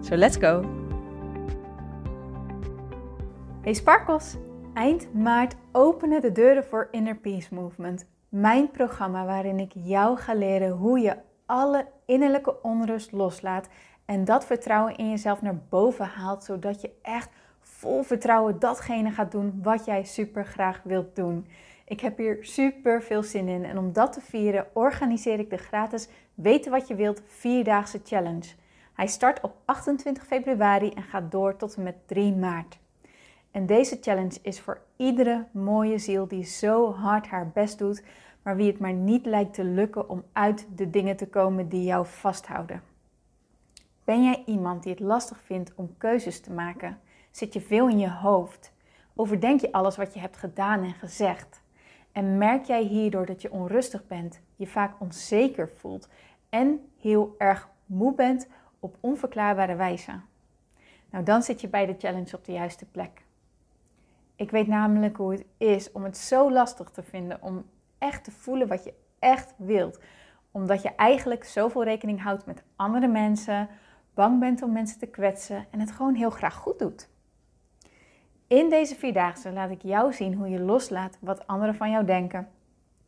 So let's go! Hey Sparkles! Eind maart openen de deuren voor Inner Peace Movement. Mijn programma waarin ik jou ga leren hoe je alle innerlijke onrust loslaat en dat vertrouwen in jezelf naar boven haalt, zodat je echt vol vertrouwen datgene gaat doen wat jij super graag wilt doen. Ik heb hier super veel zin in en om dat te vieren organiseer ik de gratis Weten wat je wilt vierdaagse challenge. Hij start op 28 februari en gaat door tot en met 3 maart. En deze challenge is voor iedere mooie ziel die zo hard haar best doet, maar wie het maar niet lijkt te lukken om uit de dingen te komen die jou vasthouden. Ben jij iemand die het lastig vindt om keuzes te maken? Zit je veel in je hoofd? Overdenk je alles wat je hebt gedaan en gezegd? En merk jij hierdoor dat je onrustig bent, je vaak onzeker voelt en heel erg moe bent op onverklaarbare wijze? Nou, dan zit je bij de challenge op de juiste plek. Ik weet namelijk hoe het is om het zo lastig te vinden om echt te voelen wat je echt wilt. Omdat je eigenlijk zoveel rekening houdt met andere mensen, bang bent om mensen te kwetsen en het gewoon heel graag goed doet. In deze vierdaagse laat ik jou zien hoe je loslaat wat anderen van jou denken.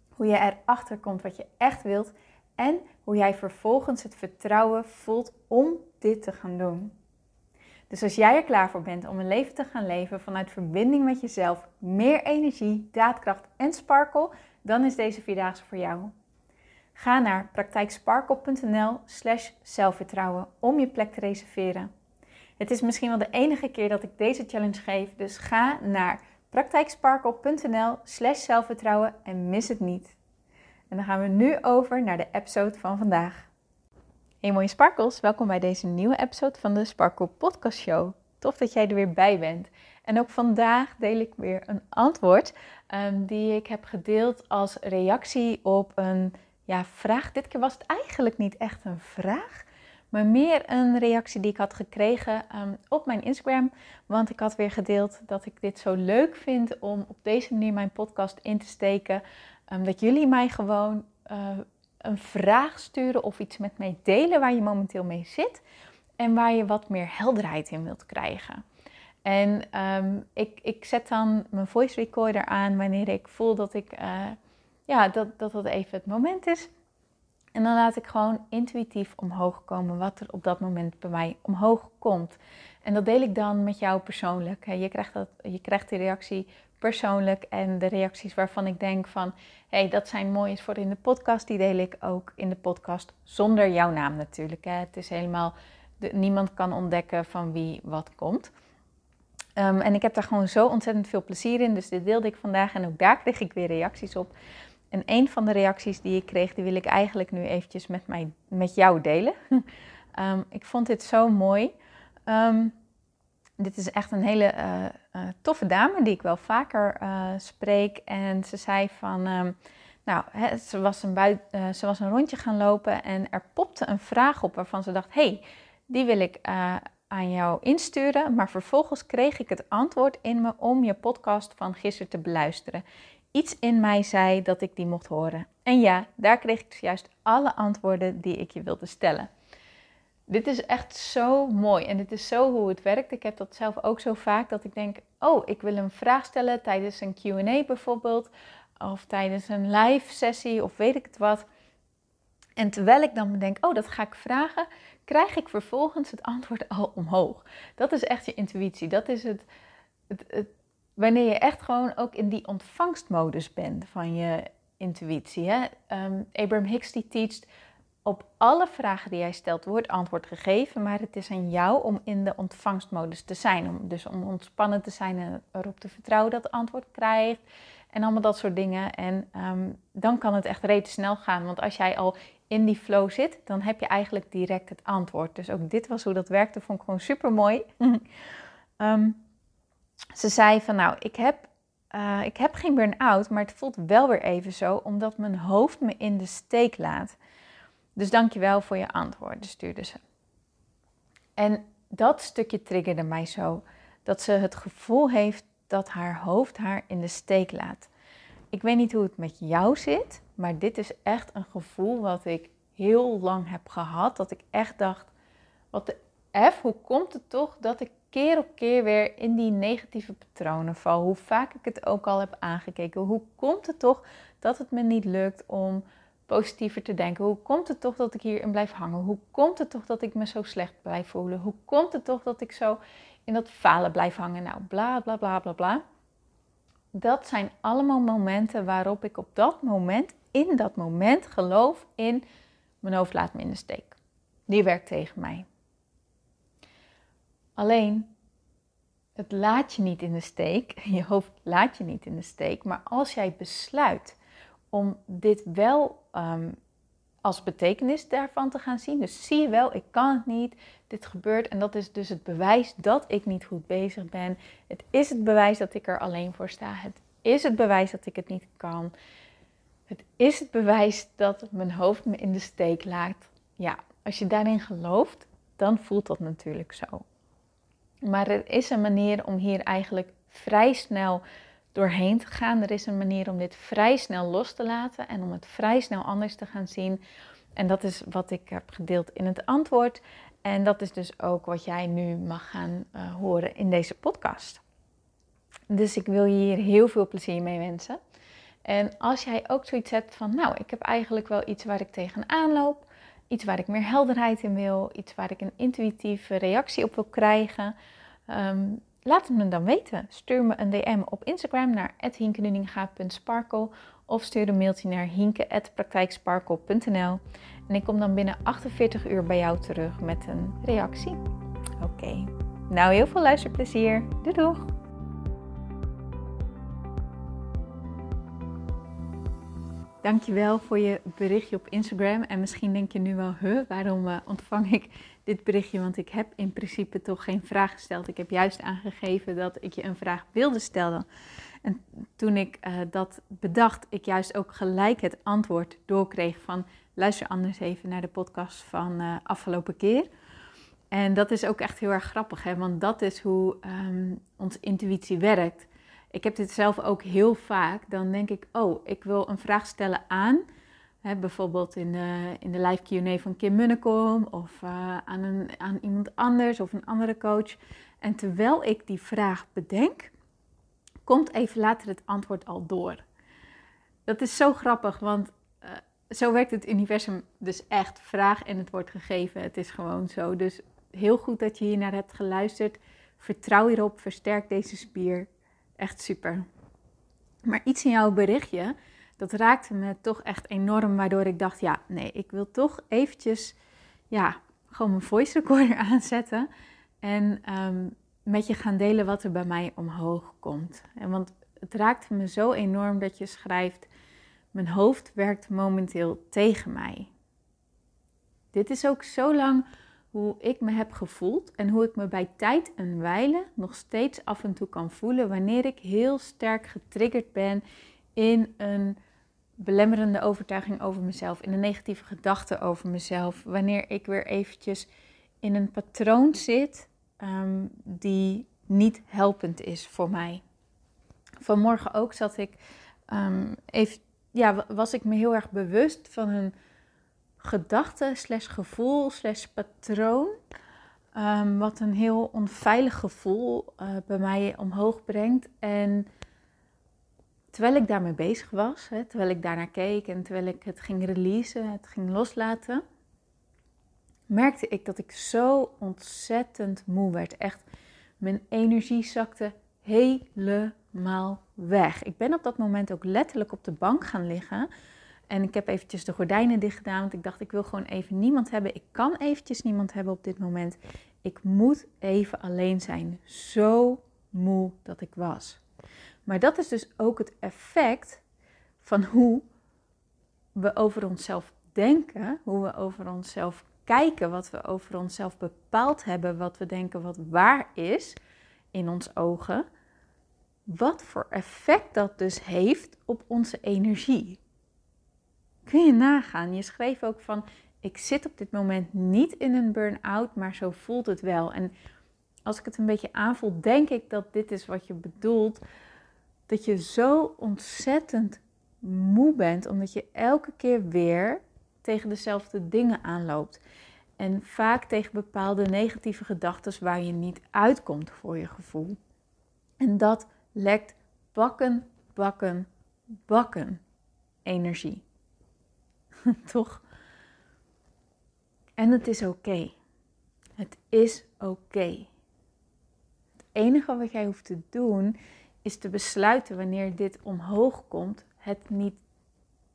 Hoe je erachter komt wat je echt wilt en hoe jij vervolgens het vertrouwen voelt om dit te gaan doen. Dus als jij er klaar voor bent om een leven te gaan leven vanuit verbinding met jezelf, meer energie, daadkracht en sparkle, dan is deze vierdaagse voor jou. Ga naar praktijksparkle.nl slash zelfvertrouwen om je plek te reserveren. Het is misschien wel de enige keer dat ik deze challenge geef, dus ga naar praktijksparkle.nl slash zelfvertrouwen en mis het niet. En dan gaan we nu over naar de episode van vandaag. Hey mooie sparkles, welkom bij deze nieuwe episode van de Sparkle Podcast Show. Tof dat jij er weer bij bent. En ook vandaag deel ik weer een antwoord um, die ik heb gedeeld als reactie op een ja, vraag. Dit keer was het eigenlijk niet echt een vraag, maar meer een reactie die ik had gekregen um, op mijn Instagram. Want ik had weer gedeeld dat ik dit zo leuk vind om op deze manier mijn podcast in te steken. Um, dat jullie mij gewoon uh, een vraag sturen of iets met mij delen waar je momenteel mee zit. En waar je wat meer helderheid in wilt krijgen. En um, ik, ik zet dan mijn voice recorder aan wanneer ik voel dat ik uh, ja, dat, dat dat even het moment is. En dan laat ik gewoon intuïtief omhoog komen wat er op dat moment bij mij omhoog komt. En dat deel ik dan met jou persoonlijk. Je krijgt, dat, je krijgt die reactie persoonlijk en de reacties waarvan ik denk van... hé, hey, dat zijn mooie voor in de podcast, die deel ik ook in de podcast zonder jouw naam natuurlijk. Hè. Het is helemaal... Niemand kan ontdekken van wie wat komt. Um, en ik heb daar gewoon zo ontzettend veel plezier in, dus dit deelde ik vandaag en ook daar kreeg ik weer reacties op. En een van de reacties die ik kreeg, die wil ik eigenlijk nu eventjes met, mij, met jou delen. um, ik vond dit zo mooi. Um, dit is echt een hele uh, uh, toffe dame die ik wel vaker uh, spreek. En ze zei van, um, nou, ze, was een buit, ze was een rondje gaan lopen en er popte een vraag op waarvan ze dacht, hey, die wil ik aan jou insturen. Maar vervolgens kreeg ik het antwoord in me om je podcast van gisteren te beluisteren iets in mij zei dat ik die mocht horen. En ja, daar kreeg ik juist alle antwoorden die ik je wilde stellen. Dit is echt zo mooi en dit is zo hoe het werkt. Ik heb dat zelf ook zo vaak dat ik denk: oh, ik wil een vraag stellen tijdens een QA bijvoorbeeld, of tijdens een live sessie of weet ik het wat. En terwijl ik dan denk: oh, dat ga ik vragen, krijg ik vervolgens het antwoord al omhoog. Dat is echt je intuïtie. Dat is het, het, wanneer je echt gewoon ook in die ontvangstmodus bent van je intuïtie. Hè? Um, Abraham Hicks die teacht, op alle vragen die jij stelt wordt antwoord gegeven, maar het is aan jou om in de ontvangstmodus te zijn. Om, dus om ontspannen te zijn en erop te vertrouwen dat het antwoord krijgt en allemaal dat soort dingen. En um, dan kan het echt redelijk snel gaan, want als jij al in die flow zit, dan heb je eigenlijk direct het antwoord. Dus ook dit was hoe dat werkte, vond ik gewoon super mooi. Ehm, ze zei van nou, ik heb, uh, ik heb geen burn-out, maar het voelt wel weer even zo, omdat mijn hoofd me in de steek laat. Dus dankjewel voor je antwoord, stuurde ze. En dat stukje triggerde mij zo. Dat ze het gevoel heeft dat haar hoofd haar in de steek laat. Ik weet niet hoe het met jou zit, maar dit is echt een gevoel wat ik heel lang heb gehad. Dat ik echt dacht, wat de F, hoe komt het toch dat ik keer op keer weer in die negatieve patronen val? Hoe vaak ik het ook al heb aangekeken. Hoe komt het toch dat het me niet lukt om positiever te denken? Hoe komt het toch dat ik hierin blijf hangen? Hoe komt het toch dat ik me zo slecht blijf voelen? Hoe komt het toch dat ik zo in dat falen blijf hangen? Nou, bla bla bla bla bla. Dat zijn allemaal momenten waarop ik op dat moment, in dat moment, geloof in mijn hoofd laat me in de steek. Die werkt tegen mij. Alleen, het laat je niet in de steek. Je hoofd laat je niet in de steek. Maar als jij besluit om dit wel um, als betekenis daarvan te gaan zien. Dus zie je wel, ik kan het niet, dit gebeurt en dat is dus het bewijs dat ik niet goed bezig ben. Het is het bewijs dat ik er alleen voor sta. Het is het bewijs dat ik het niet kan. Het is het bewijs dat mijn hoofd me in de steek laat. Ja, als je daarin gelooft, dan voelt dat natuurlijk zo. Maar er is een manier om hier eigenlijk vrij snel doorheen te gaan. Er is een manier om dit vrij snel los te laten en om het vrij snel anders te gaan zien. En dat is wat ik heb gedeeld in het antwoord. En dat is dus ook wat jij nu mag gaan uh, horen in deze podcast. Dus ik wil je hier heel veel plezier mee wensen. En als jij ook zoiets hebt van, nou, ik heb eigenlijk wel iets waar ik tegenaan loop, iets waar ik meer helderheid in wil, iets waar ik een intuïtieve reactie op wil krijgen, um, laat het me dan weten. Stuur me een DM op Instagram naar hinkenuninga.sparkle of stuur een mailtje naar hinke.praktijksparkle.nl en ik kom dan binnen 48 uur bij jou terug met een reactie. Oké, nou heel veel luisterplezier. Doei doeg! Dankjewel voor je berichtje op Instagram. En misschien denk je nu wel, huh, waarom uh, ontvang ik dit berichtje? Want ik heb in principe toch geen vraag gesteld. Ik heb juist aangegeven dat ik je een vraag wilde stellen. En toen ik uh, dat bedacht, ik juist ook gelijk het antwoord doorkreeg van... luister anders even naar de podcast van uh, afgelopen keer. En dat is ook echt heel erg grappig, hè? want dat is hoe um, onze intuïtie werkt ik heb dit zelf ook heel vaak. Dan denk ik, oh, ik wil een vraag stellen aan. Bijvoorbeeld in de, in de live Q&A van Kim Munnekom of uh, aan, een, aan iemand anders of een andere coach. En terwijl ik die vraag bedenk, komt even later het antwoord al door. Dat is zo grappig, want uh, zo werkt het universum dus echt. Vraag en het wordt gegeven. Het is gewoon zo. Dus heel goed dat je hier naar hebt geluisterd. Vertrouw hierop, versterk deze spier. Echt super. Maar iets in jouw berichtje, dat raakte me toch echt enorm, waardoor ik dacht, ja, nee, ik wil toch eventjes, ja, gewoon mijn voice recorder aanzetten en ehm, met je gaan delen wat er bij mij omhoog komt. En want het raakte me zo enorm dat je schrijft, mijn hoofd werkt momenteel tegen mij. Dit is ook zo lang hoe ik me heb gevoeld en hoe ik me bij tijd en wijle nog steeds af en toe kan voelen wanneer ik heel sterk getriggerd ben in een belemmerende overtuiging over mezelf, in een negatieve gedachte over mezelf, wanneer ik weer eventjes in een patroon zit um, die niet helpend is voor mij. Vanmorgen ook zat ik um, even, ja, was ik me heel erg bewust van een gedachte slash gevoel slash patroon. Um, wat een heel onveilig gevoel uh, bij mij omhoog brengt. En terwijl ik daarmee bezig was, hè, terwijl ik daarnaar keek en terwijl ik het ging releasen, het ging loslaten, merkte ik dat ik zo ontzettend moe werd. Echt, mijn energie zakte helemaal weg. Ik ben op dat moment ook letterlijk op de bank gaan liggen. En ik heb eventjes de gordijnen dicht gedaan, want ik dacht ik wil gewoon even niemand hebben. Ik kan eventjes niemand hebben op dit moment. Ik moet even alleen zijn. Zo moe dat ik was. Maar dat is dus ook het effect van hoe we over onszelf denken, hoe we over onszelf kijken, wat we over onszelf bepaald hebben, wat we denken wat waar is in ons ogen, wat voor effect dat dus heeft op onze energie. Kun je nagaan? Je schreef ook van: ik zit op dit moment niet in een burn-out, maar zo voelt het wel. En als ik het een beetje aanvoel, denk ik dat dit is wat je bedoelt. Dat je zo ontzettend moe bent, omdat je elke keer weer tegen dezelfde dingen aanloopt. En vaak tegen bepaalde negatieve gedachten waar je niet uitkomt voor je gevoel. En dat lekt bakken, bakken, bakken energie. Toch? En het is oké. Het is oké. Het enige wat jij hoeft te doen is te besluiten wanneer dit omhoog komt, het niet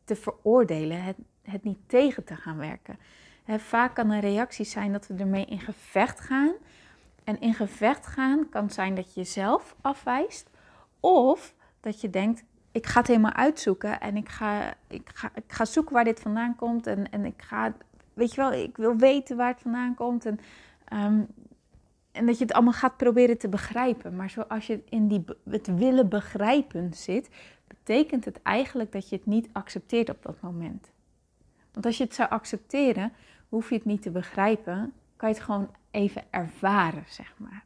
te veroordelen, het, het niet tegen te gaan werken. vaak kan een reactie zijn dat we ermee in gevecht gaan. En in gevecht gaan kan zijn dat je jezelf afwijst. Of dat je denkt, ik ga het helemaal uitzoeken en ik ga, ik ga, ik ga zoeken waar dit vandaan komt. En, en ik ga, weet je wel, ik wil weten waar het vandaan komt. En, ehm, en dat je het allemaal gaat proberen te begrijpen. Maar zoals je in die, het willen begrijpen zit, betekent het eigenlijk dat je het niet accepteert op dat moment. Want als je het zou accepteren, hoef je het niet te begrijpen, kan je het gewoon even ervaren, zeg maar.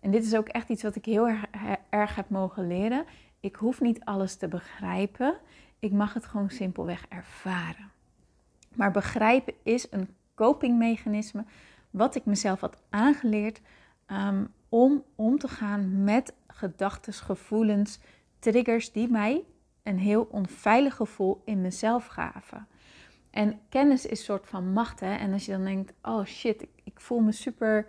En dit is ook echt iets wat ik heel erg, erg heb mogen leren. Ik hoef niet alles te begrijpen. Ik mag het gewoon simpelweg ervaren. Maar begrijpen is een copingmechanisme wat ik mezelf had aangeleerd um, om om te gaan met gedachten, gevoelens, triggers die mij een heel onveilig gevoel in mezelf gaven. En kennis is een soort van macht. Hè? En als je dan denkt, oh shit, ik, ik voel me super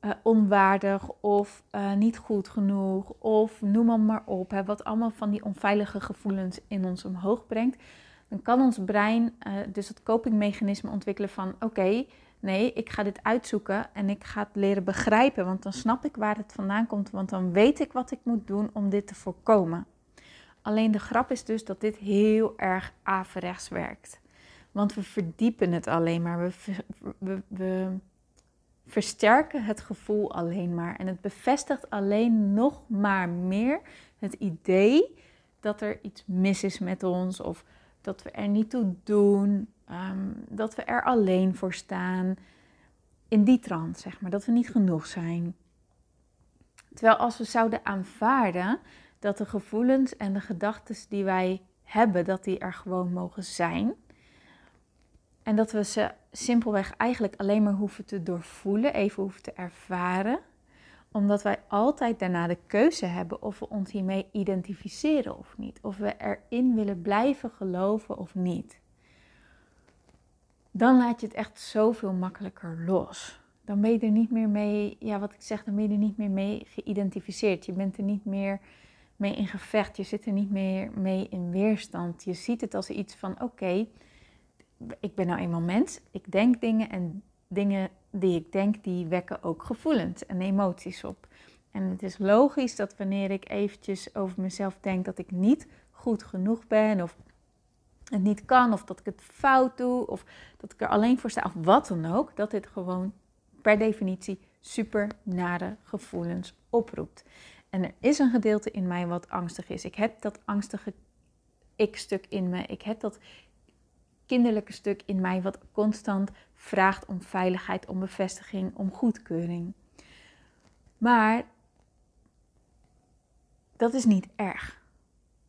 uh, onwaardig of uh, niet goed genoeg of noem maar, maar op. Hè, wat allemaal van die onveilige gevoelens in ons omhoog brengt. Dan kan ons brein uh, dus het copingmechanisme ontwikkelen van oké, nee, ik ga dit uitzoeken en ik ga het leren begrijpen. Want dan snap ik waar het vandaan komt, want dan weet ik wat ik moet doen om dit te voorkomen. Alleen de grap is dus dat dit heel erg averechts werkt. Want we verdiepen het alleen maar. We, we, we versterken het gevoel alleen maar. En het bevestigt alleen nog maar meer het idee dat er iets mis is met ons of dat we er niet toe doen, ehm, dat we er alleen voor staan. In die trant, zeg maar, dat we niet genoeg zijn. Terwijl als we zouden aanvaarden dat de gevoelens en de gedachten die wij hebben, dat die er gewoon mogen zijn, en dat we ze simpelweg eigenlijk alleen maar hoeven te doorvoelen, even hoeven te ervaren. Omdat wij altijd daarna de keuze hebben of we ons hiermee identificeren of niet. Of we erin willen blijven geloven of niet. Dan laat je het echt zoveel makkelijker los. Dan ben je er niet meer mee, ja wat ik zeg, dan ben je er niet meer mee geïdentificeerd. Je bent er niet meer mee in gevecht. Je zit er niet meer mee in weerstand. Je ziet het als iets van oké ik ben nou eenmaal mens. Ik denk dingen en dingen die ik denk, die wekken ook gevoelens en emoties op. En het is logisch dat wanneer ik eventjes over mezelf denk dat ik niet goed genoeg ben of het niet kan of dat ik het fout doe of dat ik er alleen voor sta of wat dan ook, dat dit gewoon per definitie super nare gevoelens oproept. En er is een gedeelte in mij wat angstig is. Ik heb dat angstige ik-stuk in me. Ik heb dat kinderlijke stuk in mij wat constant vraagt om veiligheid, om bevestiging, om goedkeuring. Maar dat is niet erg.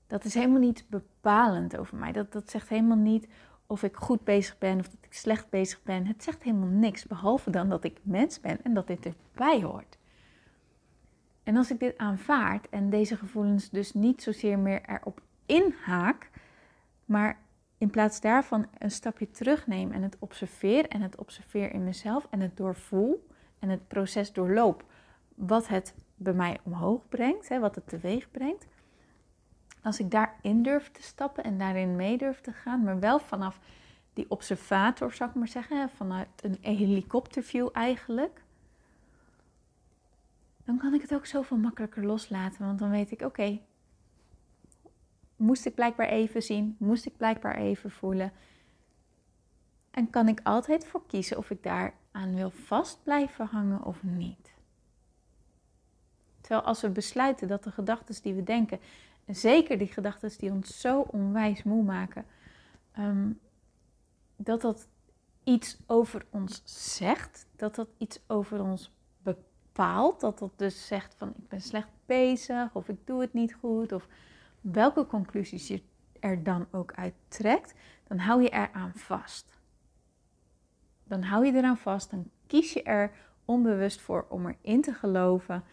Dat is helemaal niet bepalend over mij. Dat, dat zegt helemaal niet of ik goed bezig ben of dat ik slecht bezig ben. Het zegt helemaal niks, behalve dan dat ik mens ben en dat dit erbij hoort. En als ik dit aanvaard en deze gevoelens dus niet zozeer meer erop inhaak, maar in plaats daarvan een stapje terugneem en het observeer en het observeer in mezelf en het doorvoel en het proces doorloop wat het bij mij omhoog brengt, hè, wat het teweeg brengt. Als ik daarin durf te stappen en daarin mee durf te gaan, maar wel vanaf die observator, zou ik maar zeggen, vanuit een helikopterview eigenlijk, dan kan ik het ook zoveel makkelijker loslaten. Want dan weet ik, oké, moest ik blijkbaar even zien, moest ik blijkbaar even voelen. En kan ik altijd voor kiezen of ik daar aan wil vast blijven hangen of niet. Terwijl als we besluiten dat de gedachten die we denken, en zeker die gedachten die ons zo onwijs moe maken, ehm, dat dat iets over ons zegt, dat dat iets over ons bepaalt, dat dat dus zegt van ik ben slecht bezig of ik doe het niet goed of welke conclusies je er dan ook uit trekt, dan hou je eraan vast. Dan hou je eraan vast, dan kies je er onbewust voor om erin te geloven.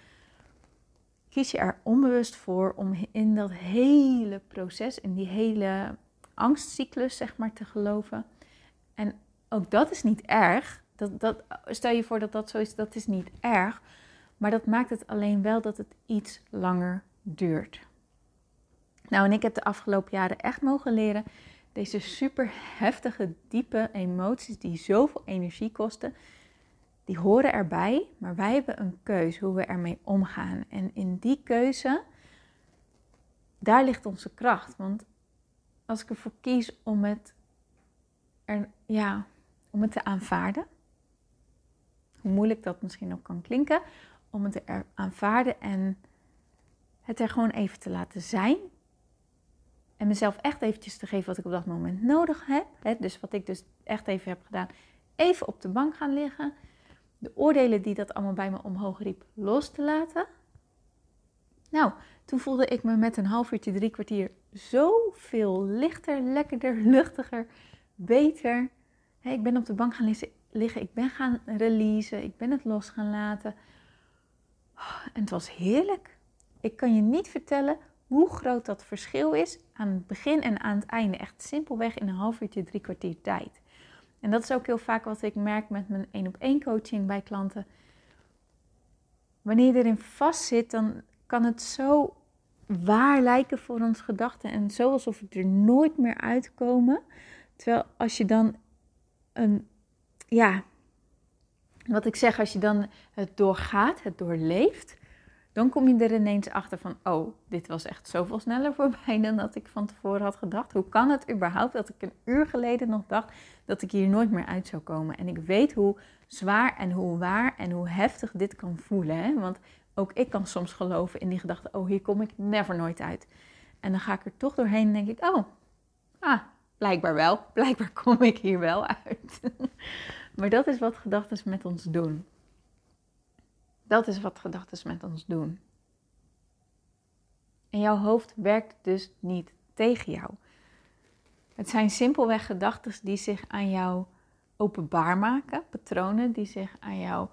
Kies je er onbewust voor om in dat hele proces, in die hele angstcyclus, zeg maar, te geloven. En ook dat is niet erg. Dat, dat, stel je voor dat dat zo is, dat is niet erg. Maar dat maakt het alleen wel dat het iets langer duurt. Nou, en ik heb de afgelopen jaren echt mogen leren deze super heftige, diepe emoties die zoveel energie kosten, die horen erbij, maar wij hebben een keuze hoe we ermee omgaan. En in die keuze, daar ligt onze kracht. Want als ik ervoor kies om het, er, ja, om het te aanvaarden, hoe moeilijk dat misschien ook kan klinken, om het te aanvaarden en het er gewoon even te laten zijn, en mezelf echt eventjes te geven wat ik op dat moment nodig heb. Hè, dus wat ik dus echt even heb gedaan. Even op de bank gaan liggen. De oordelen die dat allemaal bij me omhoog riep los te laten. Nou, toen voelde ik me met een half uurtje, drie kwartier zoveel lichter, lekkerder, luchtiger, beter. ik ben op de bank gaan liggen, ik ben gaan releasen, ik ben het los gaan laten. En het was heerlijk. Ik kan je niet vertellen hoe groot dat verschil is aan het begin en aan het einde. Echt simpelweg in een half uurtje, drie kwartier tijd. En dat is ook heel vaak wat ik merk met mijn één op één coaching bij klanten. Wanneer je erin vast zit, dan kan het zo waar lijken voor ons gedachten en zo alsof we er nooit meer uitkomen. Terwijl als je dan een, ja, wat ik zeg, als je dan het doorgaat, het doorleeft, dan kom je er ineens achter van, oh, dit was echt zoveel sneller voorbij dan dat ik van tevoren had gedacht. Hoe kan het überhaupt dat ik een uur geleden nog dacht dat ik hier nooit meer uit zou komen? En ik weet hoe zwaar en hoe waar en hoe heftig dit kan voelen. Hè? Want ook ik kan soms geloven in die gedachte, oh, hier kom ik never nooit uit. En dan ga ik er toch doorheen en denk ik, oh, ah, blijkbaar wel. Blijkbaar kom ik hier wel uit. maar dat is wat gedachten met ons doen. Dat is wat gedachten met ons doen. En jouw hoofd werkt dus niet tegen jou. Het zijn simpelweg gedachten die zich aan jou openbaar maken, patronen die zich aan jou,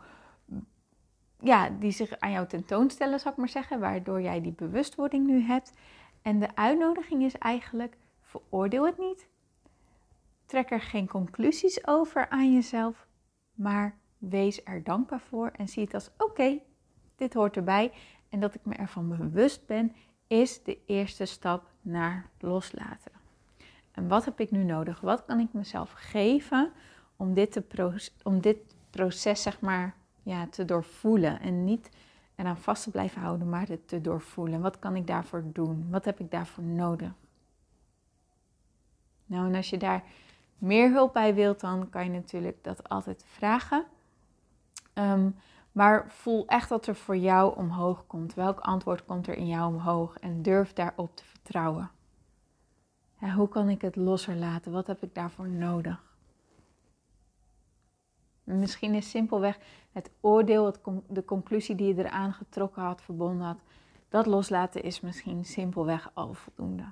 ja, die zich aan jou tentoonstellen, zou ik maar zeggen, waardoor jij die bewustwording nu hebt. En de uitnodiging is eigenlijk: veroordeel het niet. Trek er geen conclusies over aan jezelf, maar wees er dankbaar voor en zie het als oké, dit hoort erbij. En dat ik me ervan bewust ben, is de eerste stap naar loslaten. En wat heb ik nu nodig? Wat kan ik mezelf geven om dit, te om dit proces zeg maar, ja, te doorvoelen? En niet eraan vast te blijven houden, maar het te doorvoelen. Wat kan ik daarvoor doen? Wat heb ik daarvoor nodig? Nou, en als je daar meer hulp bij wilt, dan kan je natuurlijk dat altijd vragen. Ehm, maar voel echt dat er voor jou omhoog komt. Welk antwoord komt er in jou omhoog? En durf daarop te vertrouwen. hoe kan ik het losser laten? Wat heb ik daarvoor nodig? Misschien is simpelweg het oordeel, het, de conclusie die je eraan getrokken had, verbonden had. Dat loslaten is misschien simpelweg al voldoende.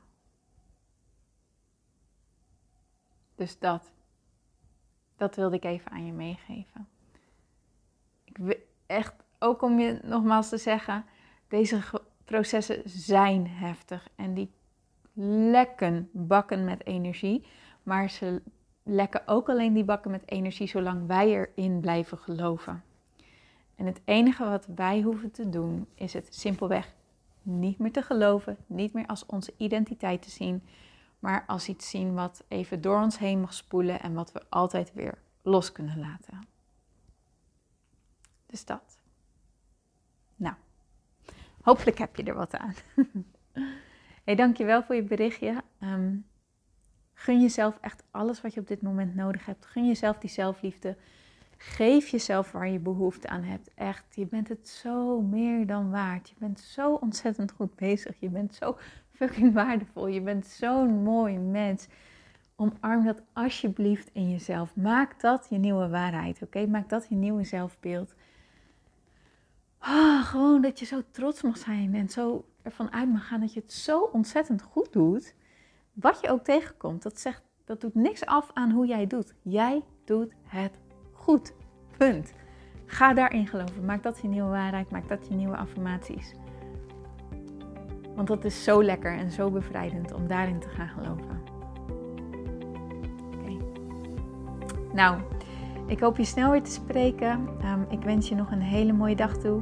Dus dat. Dat wilde ik even aan je meegeven echt, ook om je nogmaals te zeggen, deze processen zijn heftig en die lekken bakken met energie. Maar ze lekken ook alleen die bakken met energie zolang wij erin blijven geloven. En het enige wat wij hoeven te doen is het simpelweg niet meer te geloven, niet meer als onze identiteit te zien, maar als iets zien wat even door ons heen mag spoelen en wat we altijd weer los kunnen laten. Dus dat. Nou, hopelijk heb je er wat aan. hey, dankjewel voor je berichtje. Um, Gun jezelf echt alles wat je op dit moment nodig hebt. Gun jezelf die zelfliefde. Geef jezelf waar je behoefte aan hebt. Echt, je bent het zo meer dan waard. Je bent zo ontzettend goed bezig. Je bent zo fucking waardevol. Je bent zo'n mooi mens. Omarm dat alsjeblieft in jezelf. Maak dat je nieuwe waarheid, oké? Maak dat je nieuwe zelfbeeld. Gewoon dat je zo trots mag zijn en zo ervan uit mag gaan dat je het zo ontzettend goed doet. Wat je ook tegenkomt, dat, zegt, dat doet niks af aan hoe jij doet. Jij doet het goed. Punt. Ga daarin geloven. Maak dat je nieuwe waarheid. Maak dat je nieuwe affirmaties. Want dat is zo lekker en zo bevrijdend om daarin te gaan geloven. Oké. Nou, ik hoop je snel weer te spreken. Ehm, ik wens je nog een hele mooie dag toe.